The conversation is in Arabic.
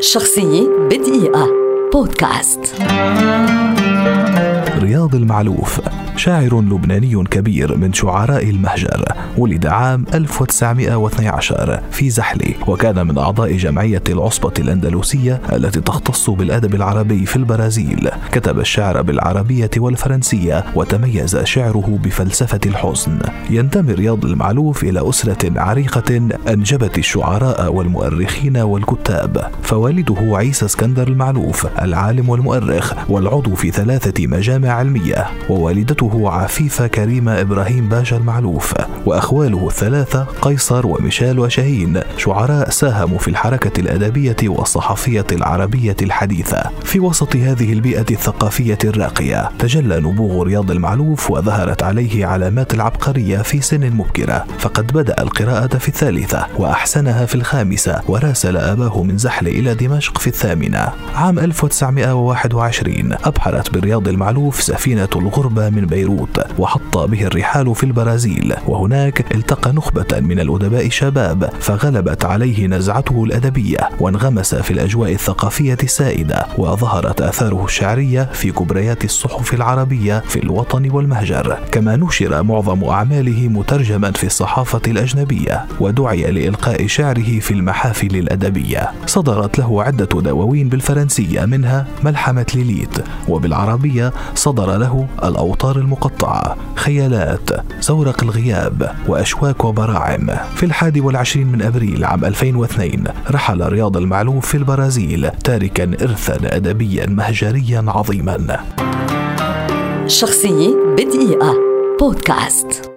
شخصية بدقيقة. بودكاست. رياض المعلوف. شاعر لبناني كبير من شعراء المهجر ولد عام 1912 في زحلي وكان من أعضاء جمعية العصبة الأندلسية التي تختص بالأدب العربي في البرازيل. كتب الشعر بالعربية والفرنسية وتميز شعره بفلسفة الحزن. ينتمي رياض المعلوف إلى أسرة عريقة أنجبت الشعراء والمؤرخين والكتاب. فوالده عيسى اسكندر المعلوف العالم والمؤرخ والعضو في ثلاثة مجامع علمية ووالدته زوجته عفيفة كريمة إبراهيم باشا المعلوف وأخواله الثلاثة قيصر وميشيل وشاهين شعراء ساهموا في الحركة الأدبية والصحفية العربية الحديثة. في وسط هذه البيئة الثقافية الراقية تجلى نبوغ رياض المعلوف وظهرت عليه علامات العبقرية في سن مبكرة. فقد بدأ القراءة في الثالثة وأحسنها في الخامسة وراسل أباه من زحل إلى دمشق في الثامنة. عام 1921 أبحرت برياض المعلوف سفينة الغربة من بيروت وحط به الرحال في البرازيل. وهناك التقى نخبة من الأدباء شباب فغلبت عليه نزعته الأدبية وانغمس في الأجواء الثقافية السائدة. وظهرت آثاره الشعرية في كبريات الصحف العربية في الوطن والمهجر. كما نشر معظم أعماله مترجما في الصحافة الأجنبية. ودعي لإلقاء شعره في المحافل الأدبية. صدرت له عدة دواوين بالفرنسية منها ملحمة ليليت. وبالعربية صدر له الأوطار المقطعة. خيالات زورق الغياب وأشواك وبراعم. في الحادي والعشرين من أبريل عام 2002 رحل رياض المعلوف في البرازيل تاركا إرثا أدبيا مهجريا عظيما. شخصية بدقيقة. بودكاست.